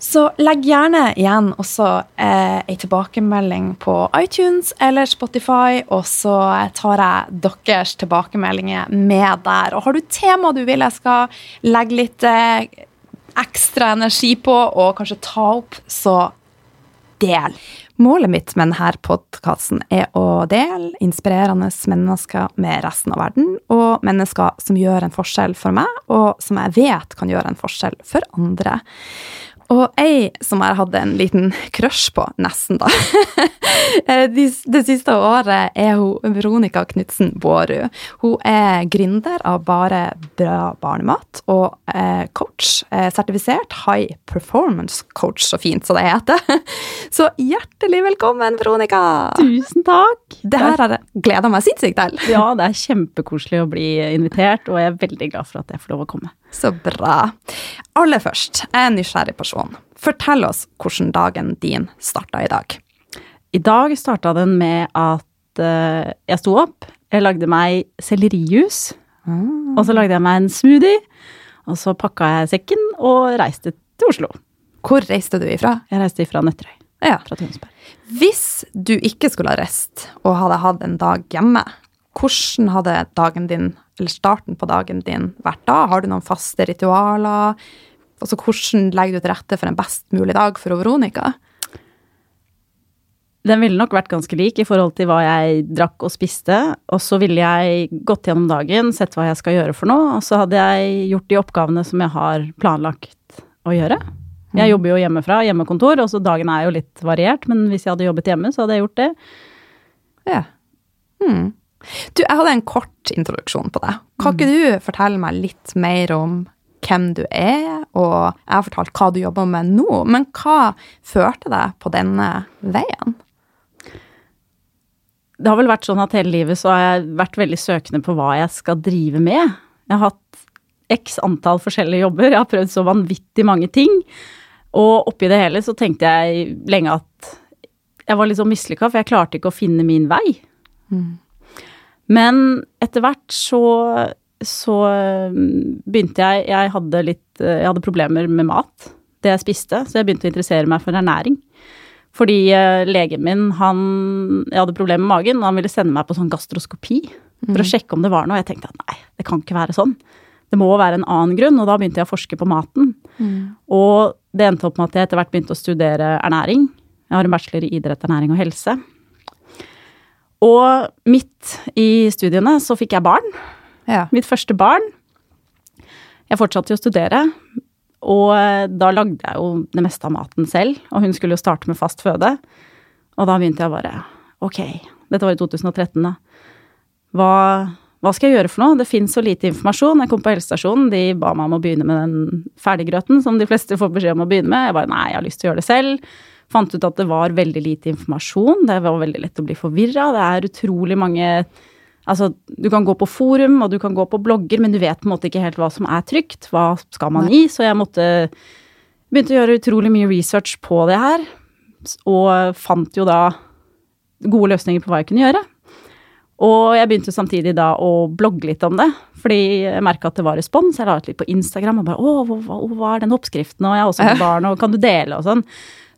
Så legg gjerne igjen også eh, tilbakemelding på iTunes eller Spotify, og så tar jeg deres tilbakemeldinger med der. Og har du tema du vil jeg skal legge litt eh, ekstra energi på, og kanskje ta opp, så del. Målet mitt med denne podkasten er å dele inspirerende mennesker med resten av verden, og mennesker som gjør en forskjell for meg, og som jeg vet kan gjøre en forskjell for andre. Og ei som jeg hadde en liten crush på, nesten, da. Eh, det siste året er hun Veronica Knutsen Bårud. Hun er gründer av Bare bra barnemat og eh, coach. Eh, sertifisert high performance coach, så fint som det heter. Så hjertelig velkommen, Veronica! Tusen takk! Det her har jeg gleda meg sinnssykt til. Ja, det er kjempekoselig å bli invitert, og jeg er veldig glad for at jeg får lov å komme. Så bra. Aller først, jeg er en nysgjerrig person. Fortell oss hvordan dagen din starta i dag. I dag starta den med at uh, jeg sto opp, jeg lagde meg sellerijus, mm. og så lagde jeg meg en smoothie, og så pakka jeg sekken og reiste til Oslo. Hvor reiste du ifra? Jeg reiste ifra Nøtterøy. Ja. Fra Tønsberg. Hvis du ikke skulle ha reist og hadde hatt en dag hjemme, hvordan hadde dagen din eller starten på dagen din vært da? Har du noen faste ritualer? Altså, hvordan legger du til rette for en best mulig dag for Veronica? Den ville nok vært ganske lik i forhold til hva jeg drakk og spiste. Og så ville jeg gått gjennom dagen, sett hva jeg skal gjøre for noe. Og så hadde jeg gjort de oppgavene som jeg har planlagt å gjøre. Jeg mm. jobber jo hjemmefra, hjemmekontor, og så dagen er jo litt variert. Men hvis jeg hadde jobbet hjemme, så hadde jeg gjort det. Ja. Hmm. Du, jeg hadde en kort introduksjon på deg. Kan ikke mm. du fortelle meg litt mer om hvem du er, og jeg har fortalt hva du jobber med nå, men hva førte deg på denne veien? Det har vel vært sånn at hele livet så har jeg vært veldig søkende på hva jeg skal drive med. Jeg har hatt x antall forskjellige jobber, jeg har prøvd så vanvittig mange ting. Og oppi det hele så tenkte jeg lenge at jeg var litt sånn mislykka, for jeg klarte ikke å finne min vei. Mm. Men etter hvert så, så mm, begynte jeg Jeg hadde litt Jeg hadde problemer med mat, det jeg spiste, så jeg begynte å interessere meg for ernæring. Fordi eh, legen min, han Jeg hadde problemer med magen, og han ville sende meg på sånn gastroskopi for mm. å sjekke om det var noe. Jeg tenkte at nei, det kan ikke være sånn. Det må være en annen grunn, og da begynte jeg å forske på maten. Mm. Og det endte opp med at jeg etter hvert begynte å studere ernæring. Jeg har en bachelor i idrett, ernæring og helse. Og midt i studiene så fikk jeg barn. Ja. Mitt første barn. Jeg fortsatte jo å studere, og eh, da lagde jeg jo det meste av maten selv. Og hun skulle jo starte med fast føde. Og da begynte jeg bare Ok, dette var i 2013, da. Hva, hva skal jeg gjøre for noe? Det fins så lite informasjon. Jeg kom på helsestasjonen, de ba meg om å begynne med den ferdiggrøten som de fleste får beskjed om å begynne med. Jeg bare nei, jeg har lyst til å gjøre det selv. Fant ut at det var veldig lite informasjon. Det var veldig lett å bli forvirra. Det er utrolig mange Altså, du kan gå på forum, og du kan gå på blogger, men du vet på en måte ikke helt hva som er trygt. Hva skal man i? Så jeg måtte Begynte å gjøre utrolig mye research på det her, og fant jo da gode løsninger på hva jeg kunne gjøre. Og jeg begynte samtidig da å blogge litt om det, fordi jeg merka at det var respons. Jeg la ut litt på Instagram og bare 'Å, hva, hva er den oppskriften?' Og jeg har også barn, og kan du dele og sånn.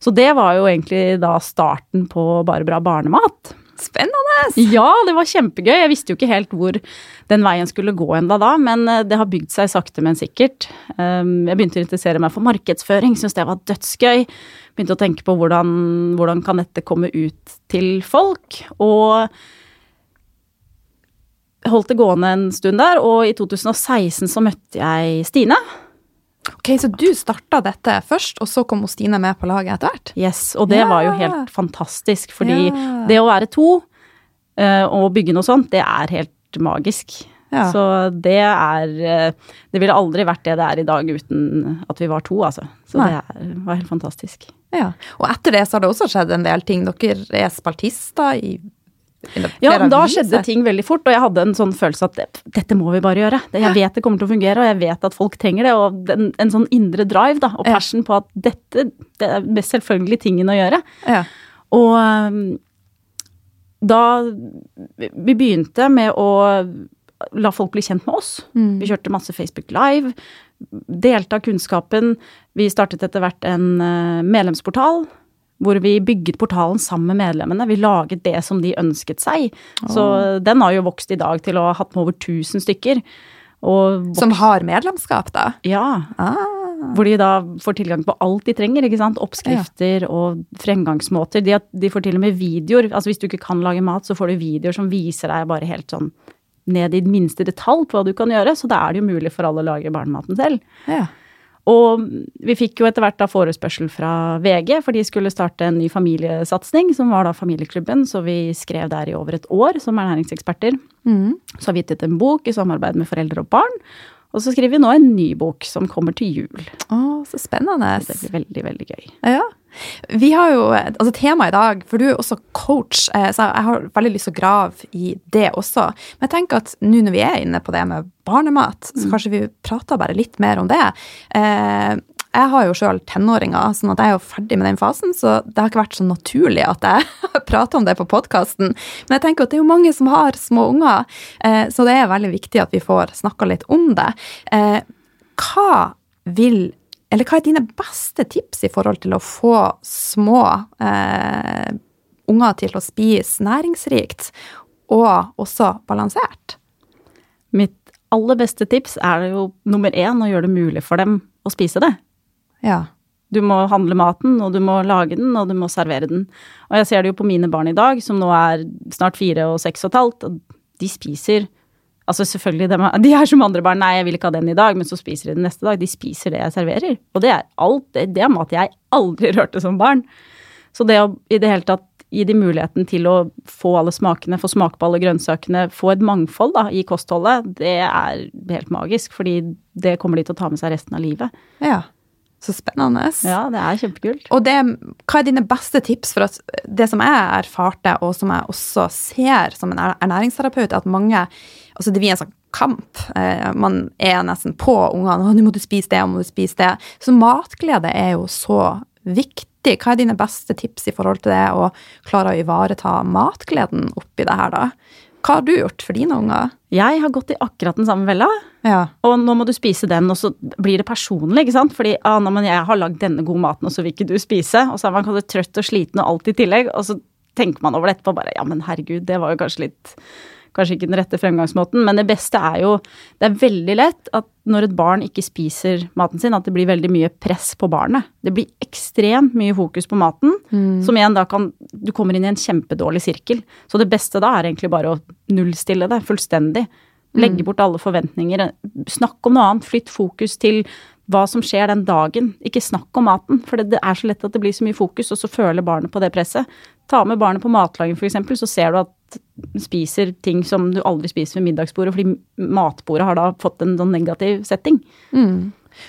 Så det var jo egentlig da starten på Bare bra barnemat. Spennende! Ja, det var kjempegøy. Jeg visste jo ikke helt hvor den veien skulle gå enda da, men eh, det har bygd seg sakte, men sikkert. Um, jeg begynte å interessere meg for markedsføring, syntes det var dødsgøy. Begynte å tenke på hvordan, hvordan kan dette komme ut til folk. Og holdt det gående en stund der, og i 2016 så møtte jeg Stine. Ok, Så du starta dette først, og så kom Stine med på laget etter hvert? Yes, og det Ja. var jo helt fantastisk, fordi Ja. det å være to eh, og bygge noe sånt, det er helt magisk. Ja. Så det er eh, Det ville aldri vært det det er i dag uten at vi var to, altså. Så Nei. det er, var helt fantastisk. Ja. Og etter det så har det også skjedd en del ting. Dere er spaltister i, Ja, men da skjedde ting veldig fort, og jeg hadde en sånn følelse at dette må vi bare gjøre. Jeg vet det kommer til å fungere, og jeg vet at folk trenger det. Og en, en sånn indre drive da, og passion på at dette det er mest selvfølgelige tingen å gjøre. Ja. Og um, da Vi begynte med å la folk bli kjent med oss. Mm. Vi kjørte masse Facebook Live. Delte av kunnskapen. Vi startet etter hvert en eh, medlemsportal. Hvor vi bygget portalen sammen med medlemmene. Vi laget det som de ønsket seg. Så den har jo vokst i dag til å ha hatt med over 1000 stykker. Som har medlemskap, da? ja, Ah. hvor de da får tilgang på alt de trenger. ikke sant? Oppskrifter og fremgangsmåter. De, de får til og med videoer. altså Hvis du ikke kan lage mat, så får du videoer som viser deg bare helt sånn ned i minste detalj på hva du kan gjøre. Så da er det jo mulig for alle å lage barnematen selv. Ja. Og vi fikk jo etter hvert da forespørsel fra VG, for de skulle starte en ny familiesatsing, som var da Familieklubben. Så vi skrev der i over et år som ernæringseksperter. Mm. Så har vi gitt ut en bok i samarbeid med foreldre og barn. Og så skriver vi nå en ny bok som kommer til jul. Å, så spennende. Det blir veldig, veldig gøy. Ja. Vi har jo, altså Temaet i dag, for du er også coach, eh, så jeg har veldig lyst til å grave i det også. Men jeg tenker at nå når vi er inne på det med barnemat, så kanskje vi prater bare litt mer om det. Jeg har jo sjøl tenåringer, sånn at jeg er jo ferdig med den fasen, så det har ikke vært så naturlig at jeg prater om det på podkasten. Men jeg tenker at det er jo mange som har små unger, eh, så det er veldig viktig at vi får snakka litt om det. Eh, hva vil eller hva er dine beste tips i forhold til å få små eh, unger til å spise næringsrikt og også balansert? Mitt aller beste tips er jo nummer én å gjøre det mulig for dem å spise det. Ja. Du må handle maten, og du må lage den, og du må servere den. Og jeg ser det jo på mine barn i dag, som nå er snart fire og seks og et halvt, og de spiser Altså selvfølgelig, de er, de er som andre barn. Nei, jeg vil ikke ha den i dag, men så spiser de den neste dag. De spiser det jeg serverer. Og det er alt. Det, det er mat jeg aldri rørte som barn. Så det å i det hele tatt gi de muligheten til å få alle smakene, få smake på alle grønnsakene, få et mangfold da, i kostholdet, det er helt magisk. Fordi det kommer de til å ta med seg resten av livet. ja. Så spennende. Ja, det er kjempekult. Og det, hva er dine beste tips for at det som jeg erfarte, og som jeg også ser som en ernæringsterapeut, er at mange Altså, det blir en sånn kamp. Eh, man er nesten på ungene. 'Nå må du spise det, nå må du spise det.' Så matglede er jo så viktig. Hva er dine beste tips i forhold til det å klare å ivareta matgleden oppi det her, da? Hva har du gjort for dine unger? Jeg har gått i akkurat den samme fella. Ja. Og nå må du spise den, og så blir det personlig, ikke sant. Fordi ah, nå, men jeg har lagd denne gode maten, og så vil ikke du spise. Og så er man kanskje trøtt og sliten og alt i tillegg, og så tenker man over det etterpå bare ja, men herregud, det var jo kanskje litt Kanskje ikke den rette fremgangsmåten, men det beste er jo Det er veldig lett at når et barn ikke spiser maten sin, at det blir veldig mye press på barnet. Det blir ekstremt mye fokus på maten, som igjen da kan Du kommer inn i en kjempedårlig sirkel. Så det beste da er egentlig bare å nullstille det fullstendig. Legge bort alle forventninger. Snakk om noe annet. Flytt fokus til hva som skjer den dagen. Ikke snakk om maten, for det, det er så lett at det blir så mye fokus, og så føler barnet på det presset. Ta med barnet på matlaging f.eks., så ser du at spiser ting som du aldri spiser ved middagsbordet, fordi matbordet har da fått en sånn negativ setting.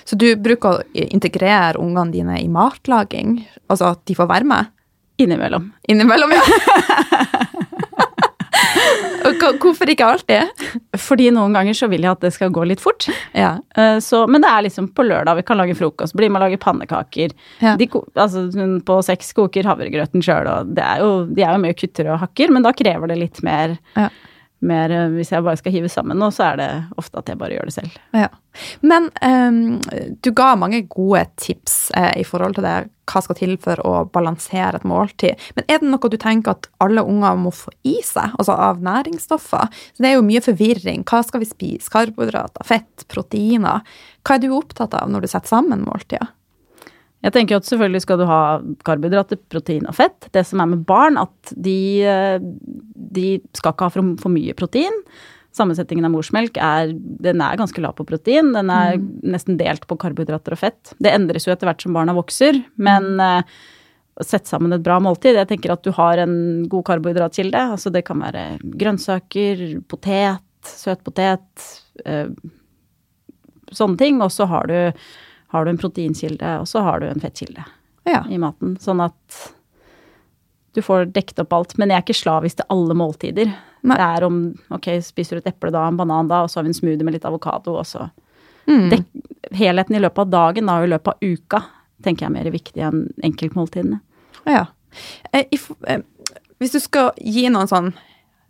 Så du bruker å integrere ungene dine i matlaging? Altså at de får være med? Innimellom. Innimellom, ja. Hvorfor ikke alltid? Fordi noen ganger så vil jeg at det skal gå litt fort. Ja. Eh, Så, men det er liksom på lørdag vi kan lage frokost, bli med og lage pannekaker. Ja. De, altså, hun på seks koker havregrøten sjøl, og det er jo, de er jo mye kutter og hakker, men da krever det litt mer, Ja. mer eh, Hvis jeg bare skal hive sammen nå, så er det ofte at jeg bare gjør det selv. Ja. Men um, du ga mange gode tips eh, i forhold til det, hva skal til for å balansere et måltid. Men er det noe du tenker at alle unger må få i seg, altså av næringsstoffer? Så det er jo mye forvirring. Hva skal vi spise? Karbohydrater, fett, proteiner? Hva er du opptatt av når du setter sammen måltider? Jeg tenker at selvfølgelig skal du ha karbohydrater, protein og fett. Det som er med barn, at de, eh, de skal ikke ha for, for mye protein. Sammensetningen av morsmelk er, den er ganske lav på protein. Den er nesten delt på karbohydrater og fett. Det endres jo etter hvert som barna vokser, men eh, å sette sammen et bra måltid Jeg tenker at du har en god karbohydratkilde. Altså det kan være grønnsaker, potet, søtpotet, eh, sånne ting. Og så har du, har du en proteinkilde, og så har du en fettkilde Ja. i maten. Sånn at du får dekket opp alt. Men jeg er ikke slavisk til alle måltider. Nei. Det er om ok, spiser du et eple da, en banan da, og så har vi en smoothie med litt avokado, og så Mm. Dek, Helheten i løpet av dagen da, og i løpet av uka tenker jeg er mer viktig enn enkeltmåltidene. Ja. Eh, if, eh, Hvis du skal gi noen sånn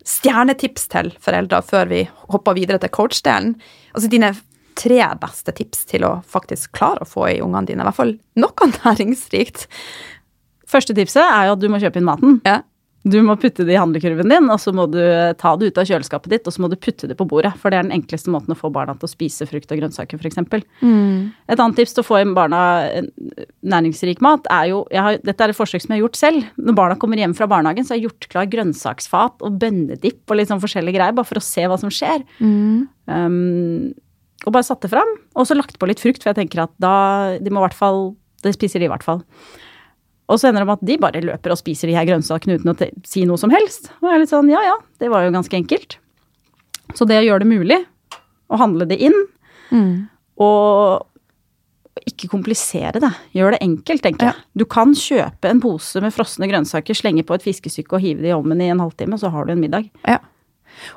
stjernetips til foreldre før vi hopper videre til coach-delen, altså dine tre beste tips til å faktisk klare å få i ungene dine, i hvert fall noe næringsrikt. Første tipset er jo at du må kjøpe inn maten. Ja. Du må putte det i handlekurven din, og så må du ta det ut av kjøleskapet ditt, og så må du putte det på bordet. For det er den enkleste måten å få barna til å spise frukt og grønnsaker, f.eks. Et annet tips til å få inn barna næringsrik mat er jo jeg har, Dette er et forsøk som jeg har gjort selv. Når barna kommer hjem fra barnehagen, så har jeg gjort klar grønnsaksfat og bønnedipp og litt sånn forskjellige greier, bare for å se hva som skjer. Um, og bare satt det fram. Og så lagt på litt frukt, for jeg tenker at da De må i hvert fall Det spiser de i hvert fall. Og så ender det med at de bare løper og spiser de her grønnsakene uten å si noe som helst. Og jeg er litt sånn ja ja, det var jo ganske enkelt. Så det å gjøre det mulig å handle det inn, og ikke komplisere det. Gjør det enkelt, tenker jeg. Du kan kjøpe en pose med frosne grønnsaker, slenge på et fiskestykke og hive det i ovnen i en halvtime, så har du en middag. Ja.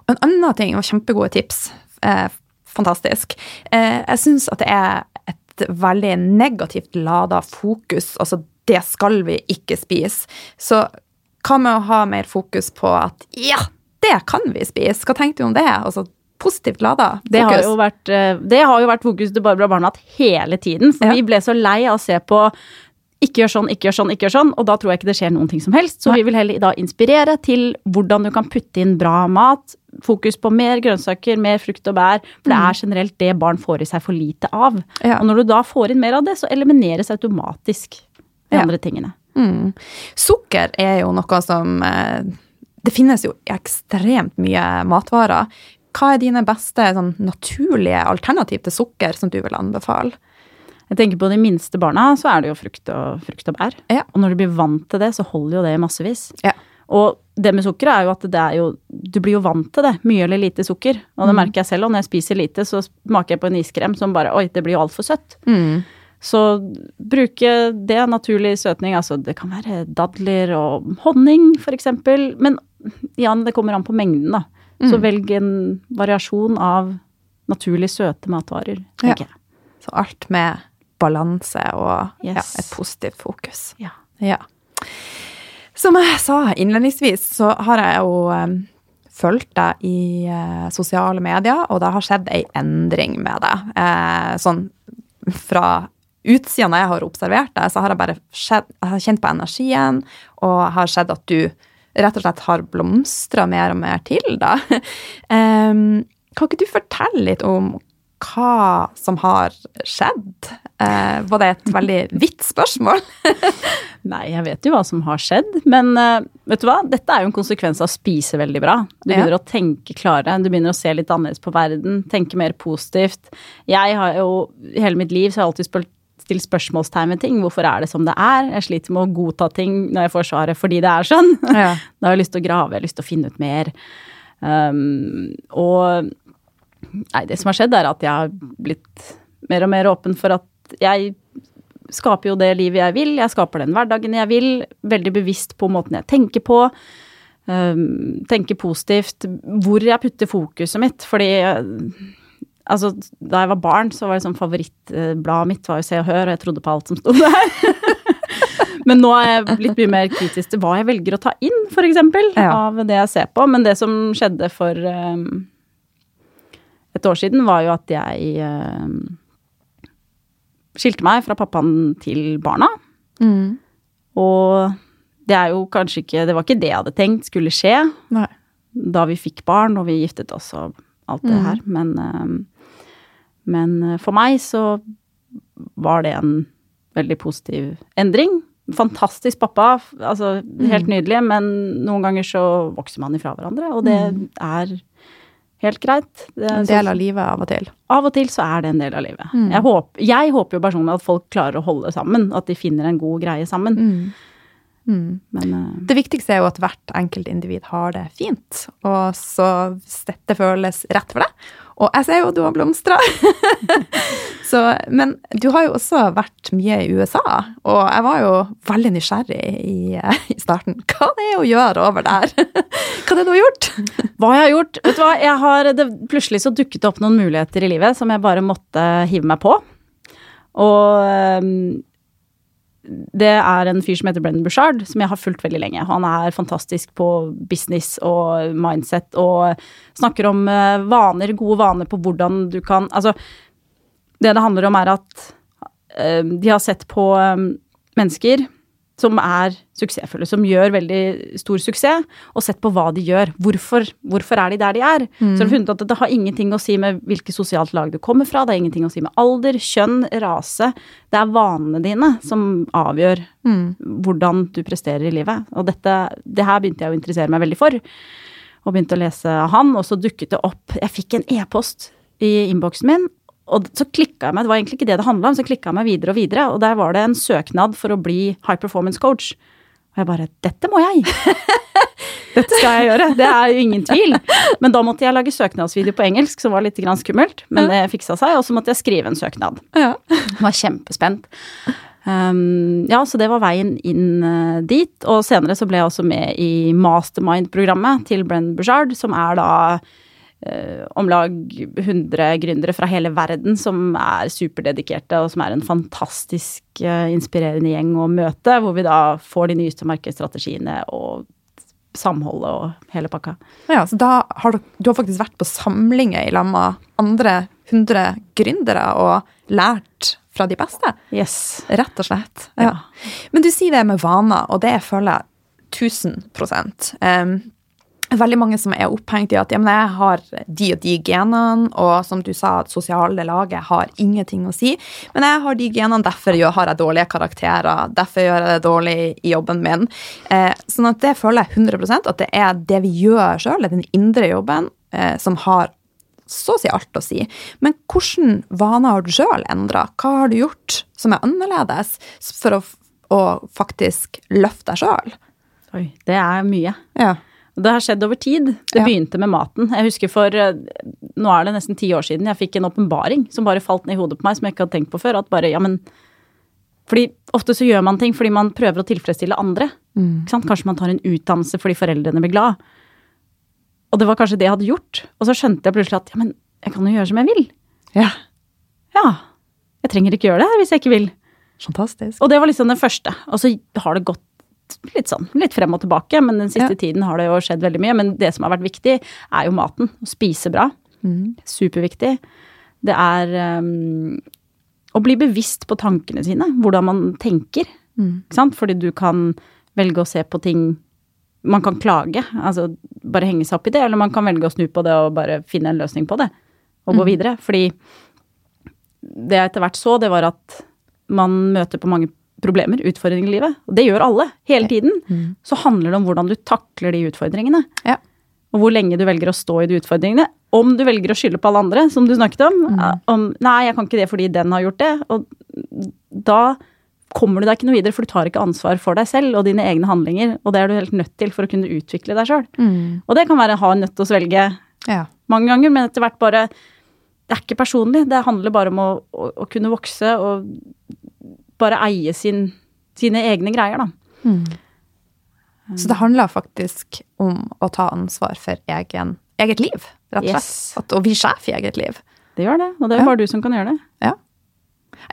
Og en annen ting, og kjempegode tips, eh, fantastisk. Eh, jeg syns at det er et veldig negativt lada fokus. Altså, det skal vi ikke spise. Så hva med å ha mer fokus på at ja, det kan vi spise? Hva tenkte du om det? Altså positivt lada fokus. Det har, jo vært, eh, det har jo vært fokus til Barbara Barnat hele tiden. For Ja. vi ble så lei av å se på ikke gjør sånn, ikke gjør sånn, ikke gjør sånn. Og da tror jeg ikke det skjer noen ting som helst. Så Nei. vi vil heller da inspirere til hvordan du kan putte inn bra mat. Fokus på mer grønnsaker, mer frukt og bær. For det er generelt det barn får i seg for lite av. Mm. Ja. Og når du da får inn mer av det, så elimineres automatisk de Ja. andre tingene. Mm. Sukker er jo noe som eh, Det finnes jo ekstremt mye matvarer. Hva er dine beste sånn, naturlige alternativ til sukker som du vil anbefale? Jeg tenker på de minste barna, så er det jo frukt og, frukt og bær. Ja. Og når du blir vant til det, så holder jo det i massevis. Ja. Og det med sukker er jo at det er jo Du blir jo vant til det. Mye eller lite sukker. Og det merker jeg selv. Og når jeg spiser lite, så smaker jeg på en iskrem som bare Oi, det blir jo altfor søtt. Så bruke det naturlig søtning. Altså det kan være dadler og honning, eksempel. Men igjen, det kommer an på mengden, da. Så velg en variasjon av naturlig søte matvarer, Ja. tenker jeg. Så alt med balanse og ja, et positivt fokus. Ja. Ja. Som jeg sa innledningsvis, så har jeg jo um, fulgt deg i eh, sosiale medier, og det har skjedd ei endring med deg. Eh, sånn fra utsida når jeg har observert deg, så har jeg bare skjedd, jeg har kjent på energien, og har sett at du rett og slett har blomstra mer og mer til, da. Um, kan ikke du fortelle litt om hva som har skjedd? Uh, var det et veldig vidt spørsmål? Nei, jeg vet jo hva som har skjedd, men uh, vet du hva? Dette er jo en konsekvens av å spise veldig bra. Du Ja. begynner å tenke klarere, du begynner å se litt annerledes på verden, tenke mer positivt. Jeg har jo hele mitt liv så har jeg alltid spurt, stilt spørsmålstegn ved ting. Hvorfor er det som det er? Jeg sliter med å godta ting når jeg får svaret fordi det er sånn. Ja. Da har jeg lyst til å grave, jeg har lyst til å finne ut mer. Um, og nei, det som har skjedd, er at jeg har blitt mer og mer åpen for at jeg skaper jo det livet jeg vil, jeg skaper den hverdagen jeg vil, veldig bevisst på måten jeg tenker på. Um, tenker positivt. Hvor jeg putter fokuset mitt. Fordi altså, da jeg var barn, så var sånn favorittbladet mitt var jo Se og Hør, og jeg trodde på alt som sto der. Men nå er jeg litt mye mer kritisk til hva jeg velger å ta inn, f.eks. Ja. Av det jeg ser på. Men det som skjedde for um, et år siden, var jo at jeg um, skilte meg fra pappaen til barna. Mm. Og det er jo kanskje ikke Det var ikke det jeg hadde tenkt skulle skje Nei. da vi fikk barn og vi giftet oss og alt det mm. her. Men, um, men uh, for meg så var det en veldig positiv endring. Fantastisk pappa, altså helt mm. nydelig, men noen ganger så vokser man ifra hverandre, og det mm. er helt greit. Det er en del av livet av og til. Av og til så er det en del av livet. Mm. Jeg, håper, jeg, håper, jo personlig at folk klarer å holde sammen, at de finner en god greie sammen. Mm. Mm. Men, uh, det viktigste er jo at hvert enkelt individ har det fint. Og så dette føles rett for deg Og jeg ser jo at du har blomstra. men du har jo også vært mye i USA, og jeg var jo veldig nysgjerrig i, i starten. Hva det er å gjøre over der? hva er det du har gjort? hva jeg har gjort? Vet du hva, jeg har, det, plutselig så dukket det opp noen muligheter i livet som jeg bare måtte hive meg på. Og um, det er en fyr som heter Brendan Bushard, som jeg har fulgt veldig lenge. Han er fantastisk på business og mindset og snakker om eh, vaner, gode vaner på hvordan du kan Altså, det det handler om, er at uh, de har sett på um, mennesker som er suksessfulle, som gjør veldig stor suksess, og sett på hva de gjør. Hvorfor, hvorfor er de der de er? Mm. Så har funnet at det har ingenting å si med hvilket sosialt lag du kommer fra, det har ingenting å si med alder, kjønn, rase. Det er vanene dine som avgjør mm. hvordan du presterer i livet. Og dette, det her begynte jeg å interessere meg veldig for, og begynte å lese av han, og så dukket det opp Jeg fikk en e-post i innboksen min og så klikka jeg meg, det var egentlig ikke det det handla om, så klikka jeg meg videre og videre, og der var det en søknad for å bli high performance coach. Og jeg bare Dette må jeg! Dette skal jeg gjøre, det er jo ingen tvil. Men da måtte jeg lage søknadsvideo på engelsk, som var litt skummelt, men det fiksa seg. Og så måtte jeg skrive en søknad. Ja. Jeg var kjempespent. Um, ja, så det var veien inn uh, dit. Og senere så ble jeg også med i mastermind-programmet til Brenn Bushard, som er da eh, om lag 100 gründere fra hele verden som er superdedikerte, og som er en fantastisk eh, inspirerende gjeng å møte, hvor vi da får de nyeste markedsstrategiene og samholdet og hele pakka. Ja, så da har du, du har faktisk vært på samlinger i lag med andre 100 gründere og lært fra de beste? Yes. Rett og slett. Ja. ja. Men du sier det med vaner, og det føler jeg 1000 um, veldig mange som er opphengt i at ja, jeg har de og de genene, og som du sa, at sosiale laget har ingenting å si. Men jeg har de genene, derfor har jeg dårlige karakterer, derfor gjør jeg det dårlig i jobben min. Eh, sånn at det føler jeg 100 at det er det vi gjør sjøl, den indre jobben, eh, som har så å si alt å si. Men hvilke vaner har du sjøl endra? Hva har du gjort som er annerledes for å, å faktisk løfte deg sjøl? Oi, det er mye. Ja. Det har skjedd over tid. Det ja. begynte med maten. Jeg husker for eh, Nå er det nesten ti år siden jeg fikk en åpenbaring som bare falt ned i hodet på meg, som jeg ikke hadde tenkt på før. At bare, ja, men Fordi ofte så gjør man ting fordi man prøver å tilfredsstille andre. Mm. Kanskje man tar en utdannelse fordi foreldrene blir glad. Og det var kanskje det jeg hadde gjort. Og så skjønte jeg plutselig at ja, men jeg kan jo gjøre som jeg vil. Ja. Ja. Jeg trenger ikke gjøre det her hvis jeg ikke vil. Fantastisk. Og det var liksom den første. Og så har det gått litt sånn litt frem og tilbake, men den siste ja. tiden har det jo skjedd veldig mye. Men det som har vært viktig, er jo maten. Å spise bra. Mm. Superviktig. Det er um, å bli bevisst på tankene sine, hvordan man tenker. Mm. Ikke sant? Fordi du kan velge å se på ting Man kan klage, altså bare henge seg opp i det, eller man kan velge å snu på det og bare finne en løsning på det, og mm. gå videre. Fordi det jeg etter hvert så, det var at man møter på mange problemer, utfordringer i livet, og det gjør alle, hele tiden, mm. så handler det om hvordan du takler de utfordringene. Ja. Og hvor lenge du velger å stå i de utfordringene. Om du velger å skylde på alle andre, som du snakket om. Mm. om 'Nei, jeg kan ikke det fordi den har gjort det'. Og da kommer du deg ikke noe videre, for du tar ikke ansvar for deg selv og dine egne handlinger. Og det er du helt nødt til for å kunne utvikle deg sjøl. Mm. Og det kan være ha nødt til å svelge ja. mange ganger, men etter hvert bare Det er ikke personlig. Det handler bare om å, å, å kunne vokse og bare eie sin, sine egne greier, da. Mm. Så det handler faktisk om å ta ansvar for egen, eget liv, rett og slett. Yes. At, og bli sjef i eget liv. Det gjør det, og det er Ja. bare du som kan gjøre det. Ja.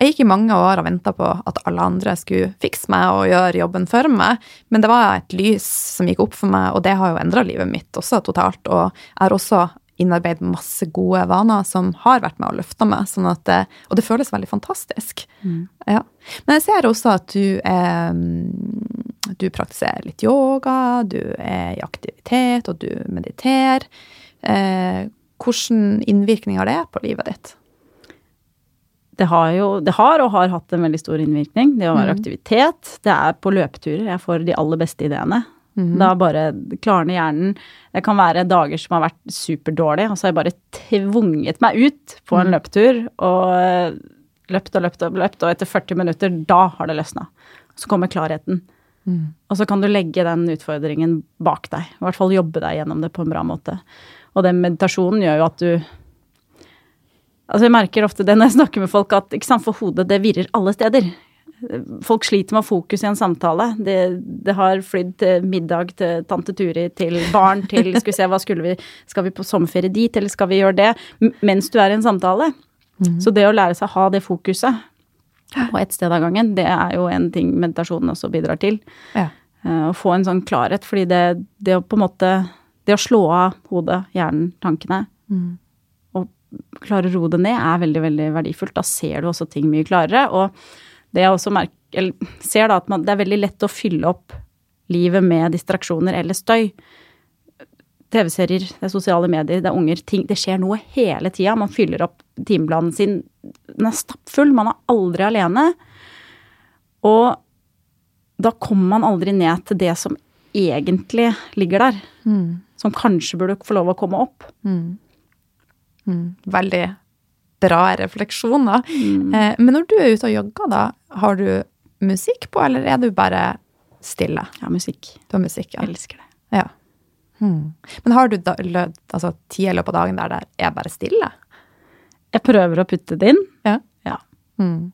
Jeg gikk i mange år og venta på at alle andre skulle fikse meg og gjøre jobben for meg, men det var et lys som gikk opp for meg, og det har jo endra livet mitt også totalt. Og jeg har også innarbeidet masse gode vaner som har vært med og løfta meg, sånn at og det føles veldig fantastisk. Ja. Men jeg ser også at du, eh, du praktiserer litt yoga, du er i aktivitet, og du mediterer. Eh, hvordan innvirkning har det på livet ditt? Det har jo, det har og har hatt en veldig stor innvirkning. Det å være mm. aktivitet. Det er på løpeturer jeg får de aller beste ideene. Mhm. Da bare klarner hjernen. Det kan være dager som har vært superdårlige, og så har jeg bare tvunget meg ut på en Mhm. løpetur og eh, løpt og løpt og løpt, og etter 40 minutter, da har det løsna. Så kommer klarheten. Mm. Og så kan du legge den utfordringen bak deg. I hvert fall jobbe deg gjennom det på en bra måte. Og den meditasjonen gjør jo at du Altså jeg merker ofte det når jeg snakker med folk, at sant, for hodet det virrer alle steder. Folk sliter med fokus i en samtale. Det, det har flydd til middag til tante Turi, til barn, til Skal vi se, hva skulle vi Skal vi på sommerferie dit, eller skal vi gjøre det? Mens du er i en samtale. Så det å lære seg å ha det fokuset på ett sted av gangen, det er jo en ting meditasjonen også bidrar til. Ja. Eh, Å få en sånn klarhet, fordi det, det å på en måte Det å slå av hodet, hjernen, tankene, Mm. og klare å roe det ned, er veldig, veldig verdifullt. Da ser du også ting mye klarere. Og det jeg også merker, ser da at man, det er veldig lett å fylle opp livet med distraksjoner eller støy. TV-serier, det er sosiale medier, det er unger, ting Det skjer noe hele tida. Man fyller opp timeplanen sin. Den er stappfull. Man er aldri alene. Og da kommer man aldri ned til det som egentlig ligger der. Mm. Som kanskje burde få lov å komme opp. Mm. Mm. Veldig bra refleksjoner. Mm. Eh, men når du er ute og jogger, da, har du musikk på, eller er du bare stille? Ja, musikk. Du har musikk, ja. Jeg elsker det. ja. Hmm. Men har du da, altså, tid i løpet av dagen der det er bare stille? Jeg prøver å putte det inn. Ja. Ja. Mm.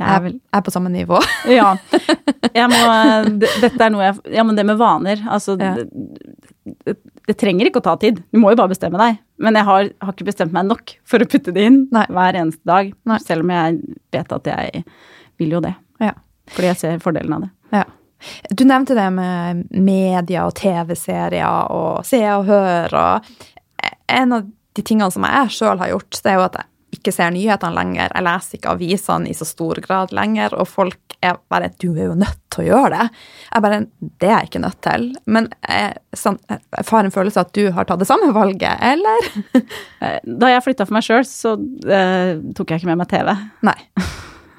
Jeg er vel Jeg er på samme nivå. Ja. Må, dette er noe jeg Ja, men det med vaner, altså Ja. det, det, det trenger ikke å ta tid. Du må jo bare bestemme deg. Men jeg har, har ikke bestemt meg nok for å putte det inn Nei. hver eneste dag. Nei. Selv om jeg vet at jeg vil jo det. Ja. Fordi jeg ser fordelen av det. Ja. Du nevnte det med media og TV-serier og se og høre. Og en av de tingene som jeg sjøl har gjort, det er jo at jeg ikke ser nyhetene lenger. Jeg leser ikke avisene i så stor grad lenger, og folk er bare 'Du er jo nødt til å gjøre det'. Jeg bare 'Det er jeg ikke nødt til'. Men jeg, sånn, jeg får en følelse av at du har tatt det samme valget, eller? Eh, Da jeg flytta for meg sjøl, så eh, tok jeg ikke med meg TV. Nei.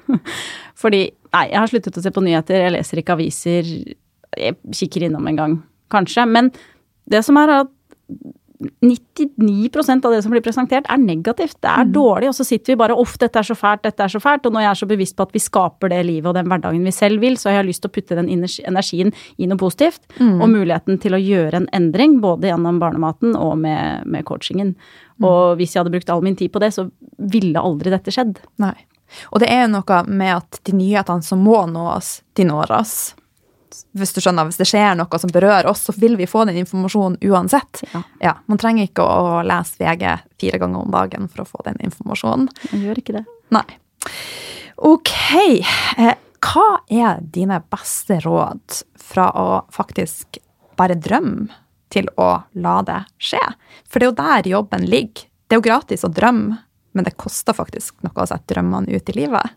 Fordi Nei, jeg har sluttet å se på nyheter, jeg leser ikke aviser. Jeg kikker innom en gang, kanskje. Men det som er at 99% av det som blir presentert, er negativt. Det er dårlig, og så sitter vi bare 'uff, dette er så fælt', dette er så fælt. Og når jeg er så bevisst på at vi skaper det livet og den hverdagen vi selv vil, så har jeg lyst til å putte den energi- energien i noe positivt. Og muligheten til å gjøre en endring, både gjennom barnematen og med, med coachingen. Og hvis jeg hadde brukt all min tid på det, så ville aldri dette skjedd. Nei. Og det er jo noe med at de nyhetene som må nå oss, de når oss. Hvis du skjønner, hvis det skjer noe som berører oss, så vil vi få den informasjonen uansett. Ja. Man trenger ikke å lese VG fire ganger om dagen for å få den informasjonen. Man gjør ikke det. Nei. Ok. Eh, hva er dine beste råd fra å faktisk bare drømme til å la det skje? For det er jo der jobben ligger. Det er jo gratis å drømme, men det koster faktisk noe å sette drømmene ut i livet.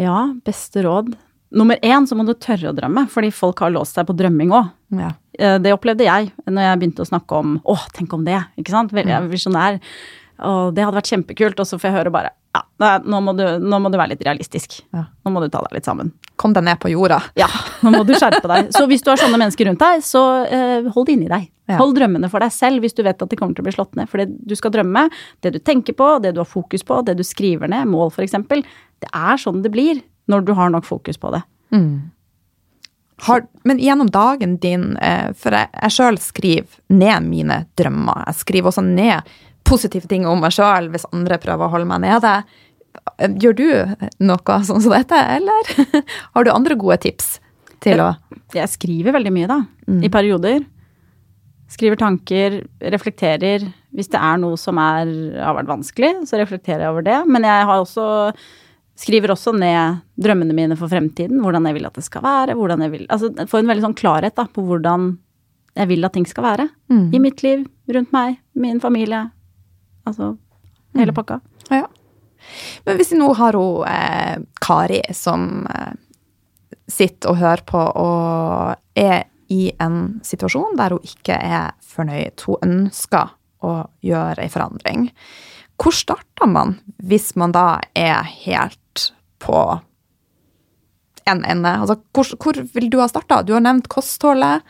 Ja, beste råd. Nummer én så må du tørre å drømme, fordi folk har låst seg på drømming òg. Ja. Det opplevde jeg når jeg begynte å snakke om å, tenk om det, ikke sant. Jeg er visjonær. Og det hadde vært kjempekult. Og så får jeg høre bare ja, nå må, du, nå må du være litt realistisk. Ja. Nå må du ta deg litt sammen. Kom deg ned på jorda. Ja, nå må du skjerpe deg. Så hvis du har sånne mennesker rundt deg, så eh, hold det inni deg. Ja. Hold drømmene for deg selv hvis du vet at de kommer til å bli slått ned. For det du skal drømme, det du tenker på, det du har fokus på, det du skriver ned, mål f.eks., det er sånn det blir når du har nok fokus på det. Har, men gjennom dagen din, eh, for jeg, jeg sjøl skriver ned mine drømmer. Jeg skriver også ned positive ting om meg sjøl hvis andre prøver å holde meg nede. Gjør du noe sånn som dette, eller har du andre gode tips til å Jeg skriver veldig mye, da. Mm. I perioder. Skriver tanker, reflekterer. Hvis det er noe som er, har vært vanskelig, så reflekterer jeg over det. Men jeg har også skriver også ned drømmene mine for fremtiden. Hvordan jeg vil at det skal være. hvordan jeg vil, altså Får en veldig sånn klarhet da, på hvordan jeg vil at ting skal være. Mm. I mitt liv, rundt meg, min familie. Altså hele Mm. pakka. Ja. Men hvis vi nå har hun eh, Kari som eh, sitter og hører på og er i en situasjon der hun ikke er fornøyd, hun ønsker å gjøre ei forandring. Hvor starter man hvis man da er helt på en ende? Altså, hvor, hvor vil du ha starta? Du har nevnt kostholdet.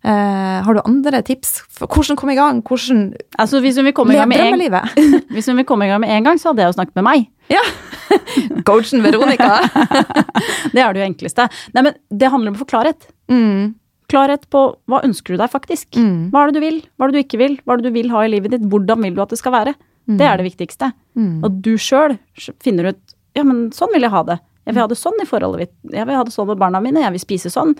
Uh, har du andre tips? Hvordan komme i gang? Hvordan Altså Hvis hun vil komme i gang med en, drømmelivet? hvis hun vil komme i gang med en gang, så hadde jeg jo snakket med meg. Ja. Coachen Veronica. Det er det jo enkleste. Nei, men det handler om å få klarhet. Mm. Klarhet på hva ønsker du deg faktisk. Mm. Hva er det du vil, hva er det du ikke vil, hva er det du vil ha i livet ditt, hvordan vil du at det skal være. Det er det viktigste. Mm. Og du sjøl finner ut ja, men sånn vil jeg ha det. Jeg vil ha det sånn i forholdet mitt. Jeg vil ha det sånn med barna mine. Jeg vil spise sånn.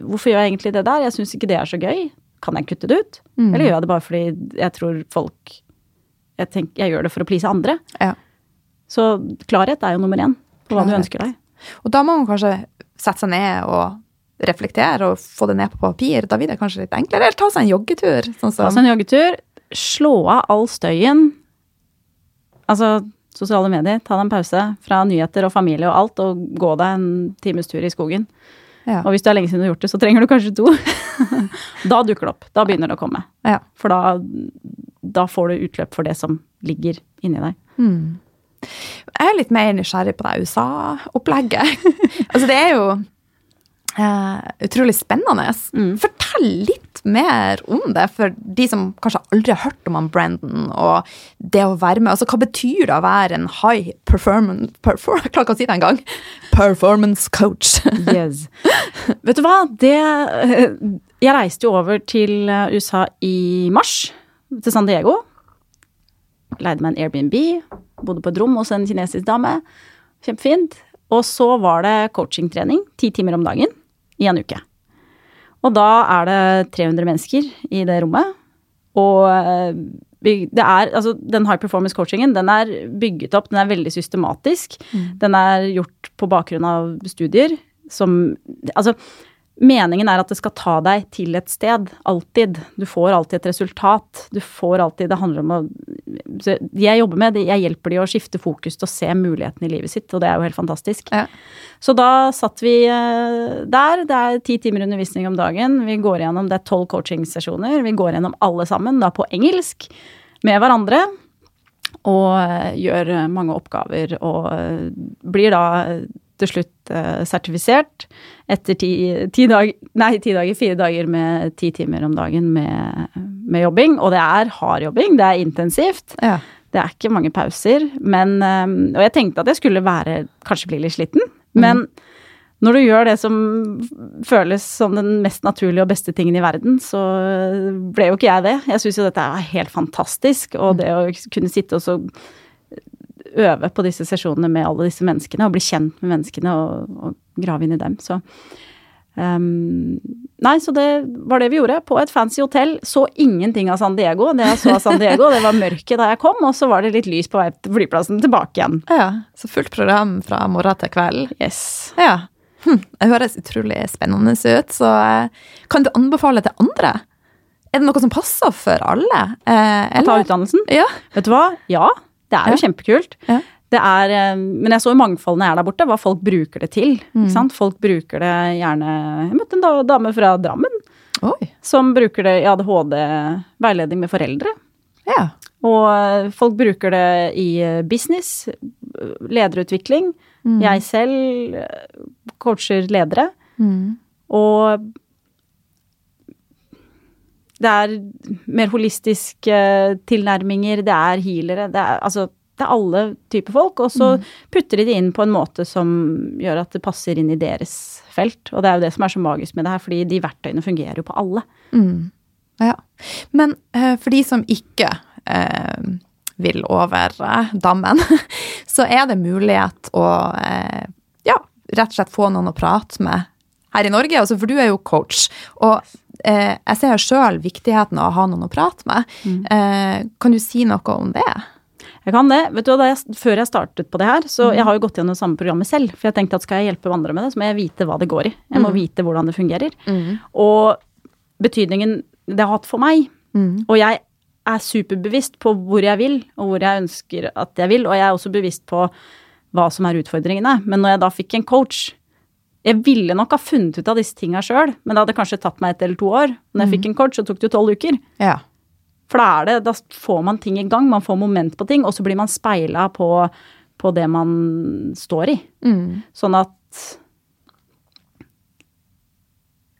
Hvorfor gjør jeg egentlig det der? Jeg syns ikke det er så gøy. Kan jeg kutte det ut? Mm. Eller gjør jeg det bare fordi jeg tror folk Jeg, tenker, jeg gjør det for å please andre. Ja. Så klarhet er jo nummer én på hva du ønsker deg. Og da må man kanskje sette seg ned og reflektere og få det ned på papir. Da blir det kanskje litt enklere. Eller ta seg en joggetur. Sånn Ta seg en joggetur. Slå av all støyen. Altså sosiale medier. Ta deg en pause fra nyheter og familie og alt, og gå deg en times tur i skogen. ja. Og hvis det er lenge siden du har gjort det, så trenger du kanskje to. da dukker det opp. Da begynner det å komme. Ja. For da, da får du utløp for det som ligger inni deg. Mm. Jeg er litt mer nysgjerrig på det USA-opplegget. altså, det er jo uh, utrolig spennende. Mm. Fortell litt mer om det, for de som kanskje aldri har hørt om han Brandon, og det å være med. Altså, hva betyr det å være en high performance perform, Jeg klarer ikke å si det engang. Performance coach. Yes. Vet du hva? Det Jeg reiste jo over til USA i mars, til San Diego. Leide meg en Airbnb, bodde på et rom hos en kinesisk dame. Kjempefint. Og så var det coachingtrening ti timer om dagen i en uke. Og da er det 300 mennesker i det rommet. Og eh, det er, altså den high performance coachingen den er bygget opp, den er veldig systematisk. Den er gjort på bakgrunn av studier som Altså, meningen er at det skal ta deg til et sted. Alltid. Du får alltid et resultat. Du får alltid Det handler om å De jeg jobber med, jeg hjelper de å skifte fokus til å se mulighetene i livet sitt, og det er jo helt fantastisk. Ja. Så da satt vi eh, der. Det er ti timer undervisning om dagen. Vi går gjennom, Det er tolv coachingsesjoner. Vi går gjennom alle sammen, da på engelsk, med hverandre. Og eh, gjør mange oppgaver og eh, blir da til slutt eh, sertifisert etter ti, ti, dag, nei, ti dager, fire dager med ti timer om dagen med, med jobbing. Og det er hard jobbing, det er intensivt. Ja. Det er ikke mange pauser, men øhm, Og jeg tenkte at jeg skulle være Kanskje bli litt sliten, men når du gjør det som føles som den mest naturlige og beste tingen i verden, så ble jo ikke jeg det. Jeg syns jo dette er helt fantastisk, og det å kunne sitte og så øve på disse sesjonene med alle disse menneskene, og bli kjent med menneskene og, og grave inn i dem, så um, nei, så det var det vi gjorde. På et fancy hotell. Så ingenting av San Diego. Det jeg så av San Diego, det var mørket da jeg kom, og så var det litt lys på vei til flyplassen tilbake igjen. ja. Så fullt program fra morgen til kveld. Yes. Ja. Hm. Det høres utrolig spennende ut. Så eh, kan du anbefale til andre? Er det noe som passer for alle? Eh, Ta utdannelsen. Ja. Vet du hva? Ja, det er jo kjempekult. Er, eh, men jeg så jo mangfoldet når jeg er der borte, hva folk bruker det til. Mm. Folk bruker det gjerne Jeg møtte en dame fra Drammen Oi. som bruker det i ADHD-veiledning med foreldre. Ja. Og eh, folk bruker det i eh, business, lederutvikling. Mm. Jeg selv coacher ledere. Mm. Og det er mer holistiske tilnærminger, det er healere, det er altså det er alle typer folk, og så putter de det inn på en måte som gjør at det passer inn i deres felt. Og det er jo det som er så magisk med det her, fordi de verktøyene fungerer jo på alle. Mm. Ja. Men eh, for de som ikke eh, vil over eh, dammen, så er det mulighet å eh, ja, rett og slett få noen å prate med her i Norge, altså, for du er jo coach. Og eh, jeg ser sjøl viktigheten av å ha noen å prate med. Mm. Eh, kan du si noe om det? Jeg kan det. Vet du, jeg, Før jeg startet på det her, så jeg har jo gått gjennom det samme programmet selv. For jeg tenkte at skal jeg hjelpe andre med det, så må jeg vite hva det går i. Jeg må Mm. vite hvordan det fungerer. Og betydningen det har hatt for meg. Mm. Og jeg er superbevisst på hvor jeg vil, og hvor jeg ønsker at jeg vil. Og jeg er også bevisst på hva som er utfordringene. Men når jeg da fikk en coach Jeg ville nok ha funnet ut av disse tinga sjøl, men det hadde kanskje tatt meg ett eller to år. Når jeg fikk en coach, så tok det jo tolv uker. Ja. For da er det, da får man ting i gang, man får moment på ting, og så blir man speila på, på det man står i. Mm. Sånn at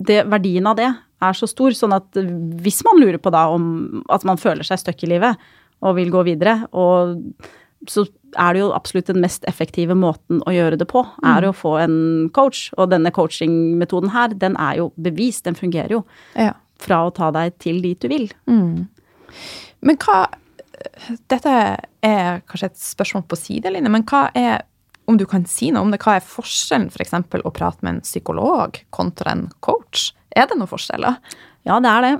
det, verdien av det er så stor. Sånn at hvis man lurer på da om at man føler seg stuck i livet og vil gå videre, og så er det jo absolutt den mest effektive måten å gjøre det på, er å få en coach. Og denne coachingmetoden her, den er jo bevist, den fungerer jo. ja. Fra å ta deg til dit du vil. Mm. Men hva Dette er kanskje et spørsmål på sidelinje, men hva er om du kan si noe om det, hva er forskjellen f.eks. For å prate med en psykolog kontra en coach? Er det noen forskjeller? Ja, det er det.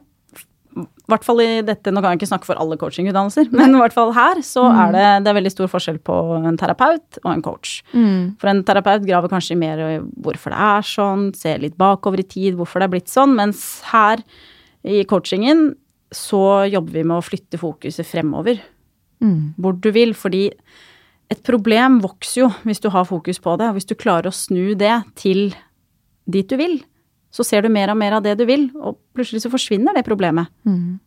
I hvert fall i dette, Nå kan jeg ikke snakke for alle coachingutdannelser, men i hvert fall her så er det, det er veldig stor forskjell på en terapeut og en coach. For en terapeut graver kanskje mer i hvorfor det er sånn, ser litt bakover i tid, hvorfor det er blitt sånn, mens her i coachingen så jobber vi med å flytte fokuset fremover. Hvor du vil, fordi et problem vokser jo hvis du har fokus på det, og hvis du klarer å snu det til dit du vil, så ser du mer og mer av det du vil, og plutselig så forsvinner det problemet.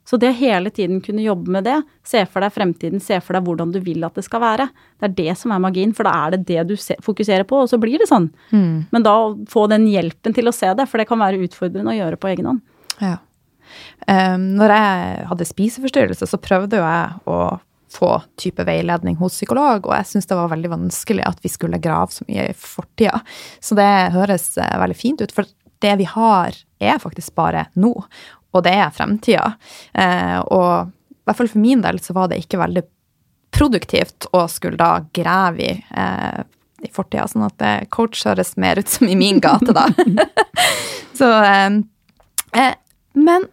Så det å hele tiden kunne jobbe med det, se for deg fremtiden, se for deg hvordan du vil at det skal være, det er det som er magien, for da er det det du fokuserer på, og så blir det sånn. Men da få den hjelpen til å se det, for det kan være utfordrende å gjøre på egen hånd. Ja. Um, når jeg hadde spiseforstyrrelse, så prøvde jo jeg å få type veiledning hos psykolog, og jeg syns det var veldig vanskelig at vi skulle grave så mye i fortida. Så det høres eh, veldig fint ut, for det vi har, er faktisk bare nå, og det er fremtida. Eh, og i hvert fall for min del så var det ikke veldig produktivt å skulle da grave i eh, i fortida, sånn at det coach høres mer ut som i min gate, da. så eh, eh, Men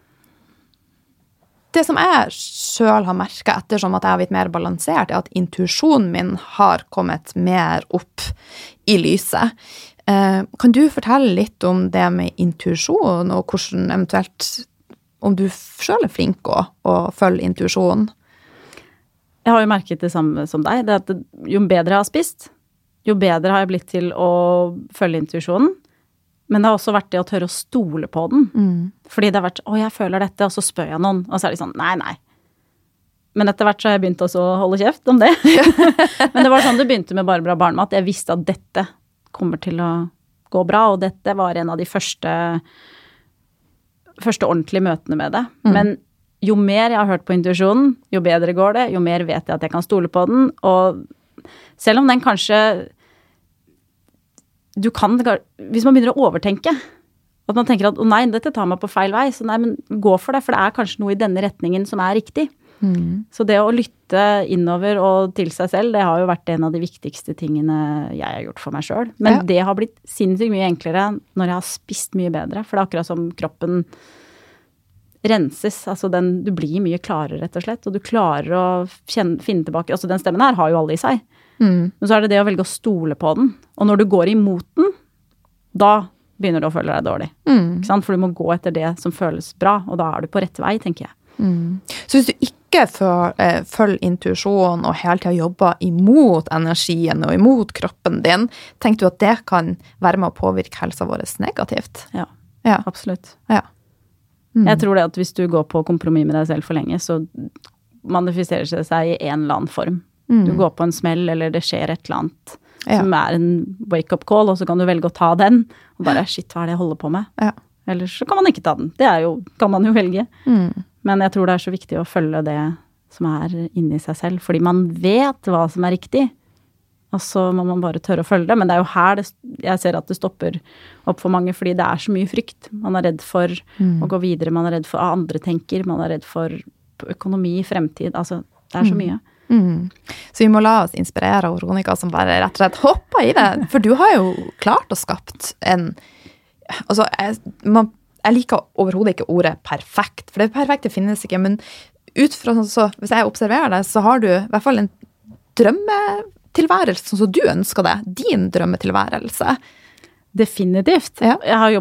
det som jeg sjøl har merka ettersom at jeg har blitt mer balansert, er at intuisjonen min har kommet mer opp i lyset. Eh, kan du fortelle litt om det med intuisjon, og hvordan eventuelt Om du sjøl er flink å, å følge intuisjonen? Jeg har jo merket det samme som deg, det at jo bedre jeg har spist, jo bedre har jeg blitt til å følge intuisjonen. Men det har også vært det å tørre å stole på den. Fordi det har vært 'Å, jeg føler dette', og så spør jeg noen, og så er de sånn 'Nei, nei'. Men etter hvert så har jeg begynt også å holde kjeft om det. Men det var sånn det begynte med Barbara Barnemat. Jeg visste at dette kommer til å gå bra, og dette var en av de første, første ordentlige møtene med det. Men jo mer jeg har hørt på intuisjonen, jo bedre går det, jo mer vet jeg at jeg kan stole på den. Og selv om den kanskje du kan, Hvis man begynner å overtenke, at man tenker at 'å nei, dette tar meg på feil vei', så nei, men gå for det, for det er kanskje noe i denne retningen som er riktig. Så det å lytte innover og til seg selv, det har jo vært en av de viktigste tingene jeg har gjort for meg sjøl. Men Ja. det har blitt sinnssykt mye enklere når jeg har spist mye bedre, for det er akkurat som kroppen renses. Altså den Du blir mye klarere, rett og slett, og du klarer å kjenne, finne tilbake Altså den stemmen her har jo alle i seg. Men så er det det å velge å stole på den. Og når du går imot den, da begynner du å føle deg dårlig. Sant? For du må gå etter det som føles bra, og da er du på rett vei, tenker jeg. Så hvis du ikke føl- eh, følger intuisjonen og hele tida jobber imot energien og imot kroppen din, tenker du at det kan være med å påvirke helsa vår negativt? Ja, Ja. absolutt. ja. Jeg tror det at hvis du går på kompromiss med deg selv for lenge, så manifesterer det seg i en eller annen form. Du går på en smell, eller det skjer et eller annet Ja. som er en wake-up call, og så kan du velge å ta den. Og bare shit, hva er det jeg holder på med? Ja. Eller så kan man ikke ta den. Det er jo, kan man jo velge. Mm. Men jeg tror det er så viktig å følge det som er inni seg selv, fordi man vet hva som er riktig. Og så må man bare tørre å følge det. Men det er jo her det, jeg ser at det stopper opp for mange, fordi det er så mye frykt. Man er redd for å gå videre, man er redd for hva andre tenker, man er redd for økonomi, fremtid. Altså, det er så mye. Mm. Så vi må la oss inspirere av Veronica som bare rett og slett hopper i det. For du har jo klart å skapt en Altså, jeg, man, jeg liker overhodet ikke ordet perfekt, for det perfekte finnes ikke. Men ut fra sånn så, hvis jeg observerer det, så har du i hvert fall en drømmetilværelse sånn som du ønsker det. Din drømmetilværelse. Definitivt. Ja. Jeg har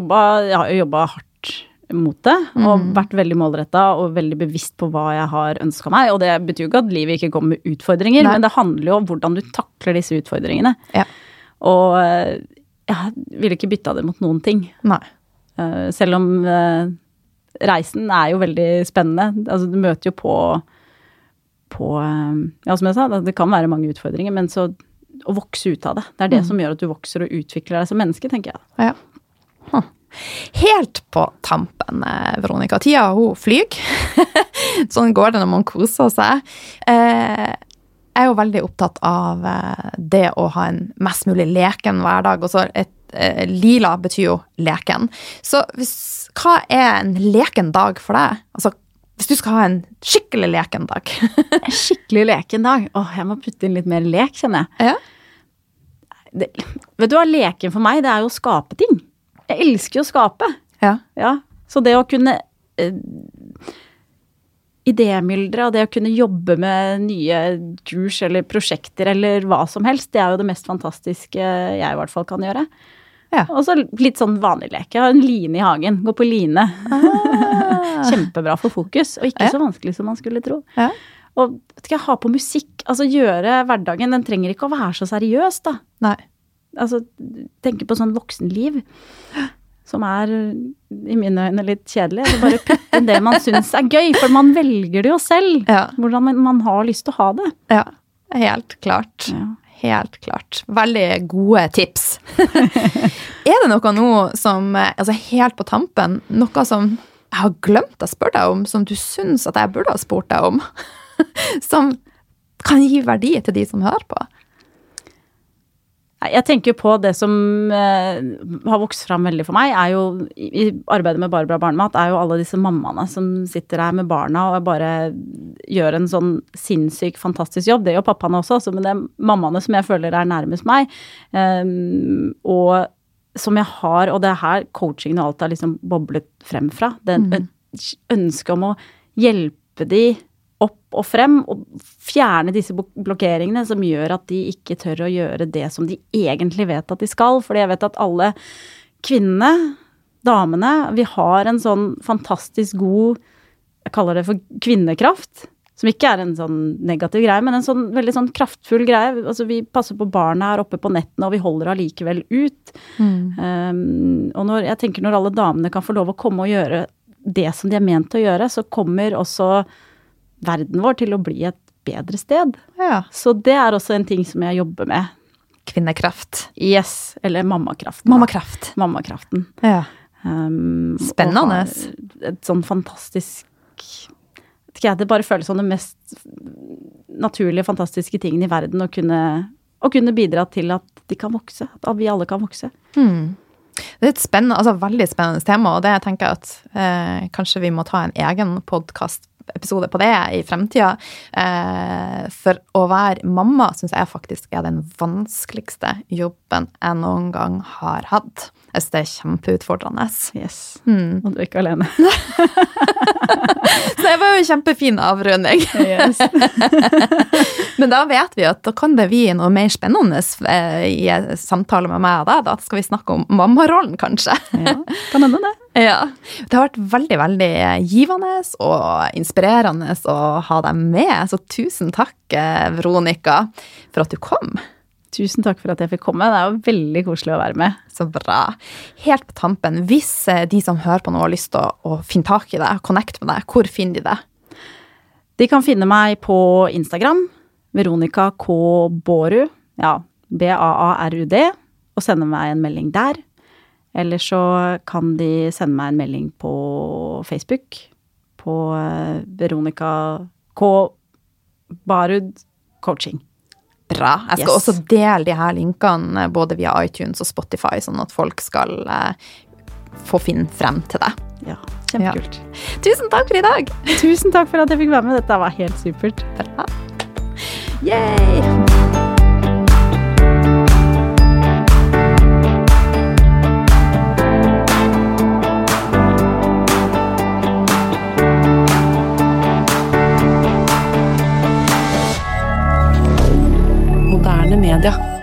jobba, hardt mot det, og vært veldig målretta og veldig bevisst på hva jeg har ønska meg. Og det betyr jo ikke at livet ikke kommer med utfordringer, Nei. men det handler jo om hvordan du takler disse utfordringene. Ja. Og eh, jeg ville ikke bytta det mot noen ting. Nei. Eh, Selv om eh, reisen er jo veldig spennende. Altså, du møter jo på på eh, Ja, som jeg sa, det kan være mange utfordringer, men så å vokse ut av det. Det er det Mm. som gjør at du vokser og utvikler deg som menneske, tenker jeg. Ja. Helt på tampen, Veronica. Tida hun flyr. sånn går det når man koser seg. Eh, jeg er jo veldig opptatt av eh, det å ha en mest mulig leken hverdag. Og så et, eh, lila betyr jo leken. Så hvis, hva er en leken dag for deg? Altså, hvis du skal ha en skikkelig leken dag. En skikkelig leken dag. Åh, jeg må putte inn litt mer lek, kjenner jeg. ja. Det, vet du hva, leken for meg, det er jo å skape ting. Jeg elsker jo å skape. ja. Ja. Så det å kunne eh, Idémyldre og det å kunne jobbe med nye kurs eller prosjekter eller hva som helst, det er jo det mest fantastiske jeg i hvert fall kan gjøre. Ja. Og så litt sånn vanlig lek. Jeg har en line i hagen. Gå på line. Ah. Kjempebra for fokus, og ikke Ja. så vanskelig som man skulle tro. Ja. Og skal jeg ha på musikk. Altså gjøre hverdagen Den trenger ikke å være så seriøs, da. Nei. Altså tenke på sånn voksenliv. Som er i mine øyne litt kjedelig. Altså bare putte det man syns er gøy, for man velger det jo selv. Ja. Hvordan man, har lyst til å ha det. ja. Helt klart. Ja. Helt klart. Veldig gode tips. er det noe nå som, altså helt på tampen, noe som jeg har glemt å spørre deg om, som du syns at jeg burde ha spurt deg om? som kan gi verdi til de som hører på? Jeg tenker på det som eh, har vokst fram veldig for meg, er jo i, arbeidet med Barbara Barnemat, er jo alle disse mammaene som sitter her med barna og bare gjør en sånn sinnssyk, fantastisk jobb. Det gjør pappaene også, også, men det er mammaene som jeg føler er nærmest meg. Ehm, og som jeg har, og det er her coachingen og alt har liksom boblet frem fra. Det Mm. ønsket om å hjelpe de opp og frem, og fjerne disse blokkeringene som gjør at de ikke tør å gjøre det som de egentlig vet at de skal. Fordi jeg vet at alle kvinnene, damene, vi har en sånn fantastisk god Jeg kaller det for kvinnekraft. Som ikke er en sånn negativ greie, men en sånn veldig sånn kraftfull greie. Altså vi passer på barna her oppe på nettene, og vi holder allikevel ut. Um, og når, jeg tenker når alle damene kan få lov å komme og gjøre det som de er ment å gjøre, så kommer også verden vår til å bli et bedre sted. Ja. Så det er også en ting som jeg jobber med. Kvinnekraft. Yes, eller mammakraften. Mammakraft. Mammakraften. Ja. Um, Spennende. Et sånn fantastisk jeg, Det bare føles som det mest naturlige, fantastiske tingen i verden å kunne, å kunne bidra til at de kan vokse. At vi alle kan vokse. Mm. Det er et spennende, altså veldig spennende tema, og det tenker jeg at eh, kanskje vi må ta en egen podkastepisode på det i fremtida. Eh, for å være mamma syns jeg faktisk er den vanskeligste jobben jeg noen gang har hatt. Jeg synes det er kjempeutfordrende. Yes. Mm. Og du er ikke alene. Så det var jo en kjempefin avrunding. Yes. Men da vet vi at da kan det bli noe mer spennende eh, i samtale med meg og deg. Da skal vi snakke om mammarollen, kanskje. Ja, kan hende det. Ja. Det har vært veldig, veldig givende og inspirerende å ha deg med. Så tusen takk, eh, Veronica, for at du kom. Tusen takk for at jeg fikk komme. Det er jo veldig koselig å være med. Så bra. Helt på tampen, hvis eh, de som hører på nå har lyst til å, å finne tak i deg, connect med deg, hvor finner de det? De kan finne meg på Instagram. Veronica K. Bårud. Ja, B-a-a-r-u-d. Og sende meg en melding der. Eller så kan de sende meg en melding på Facebook. På eh, Veronica K. Barud Coaching. Bra. Jeg skal Yes. også dele de her linkene eh, både via iTunes og Spotify, sånn at folk skal eh, få finne frem til deg. Ja, kjempekult. Tusen takk for i dag! Tusen takk for at jeg fikk være med. Dette var helt supert. Bra. Yay! Media.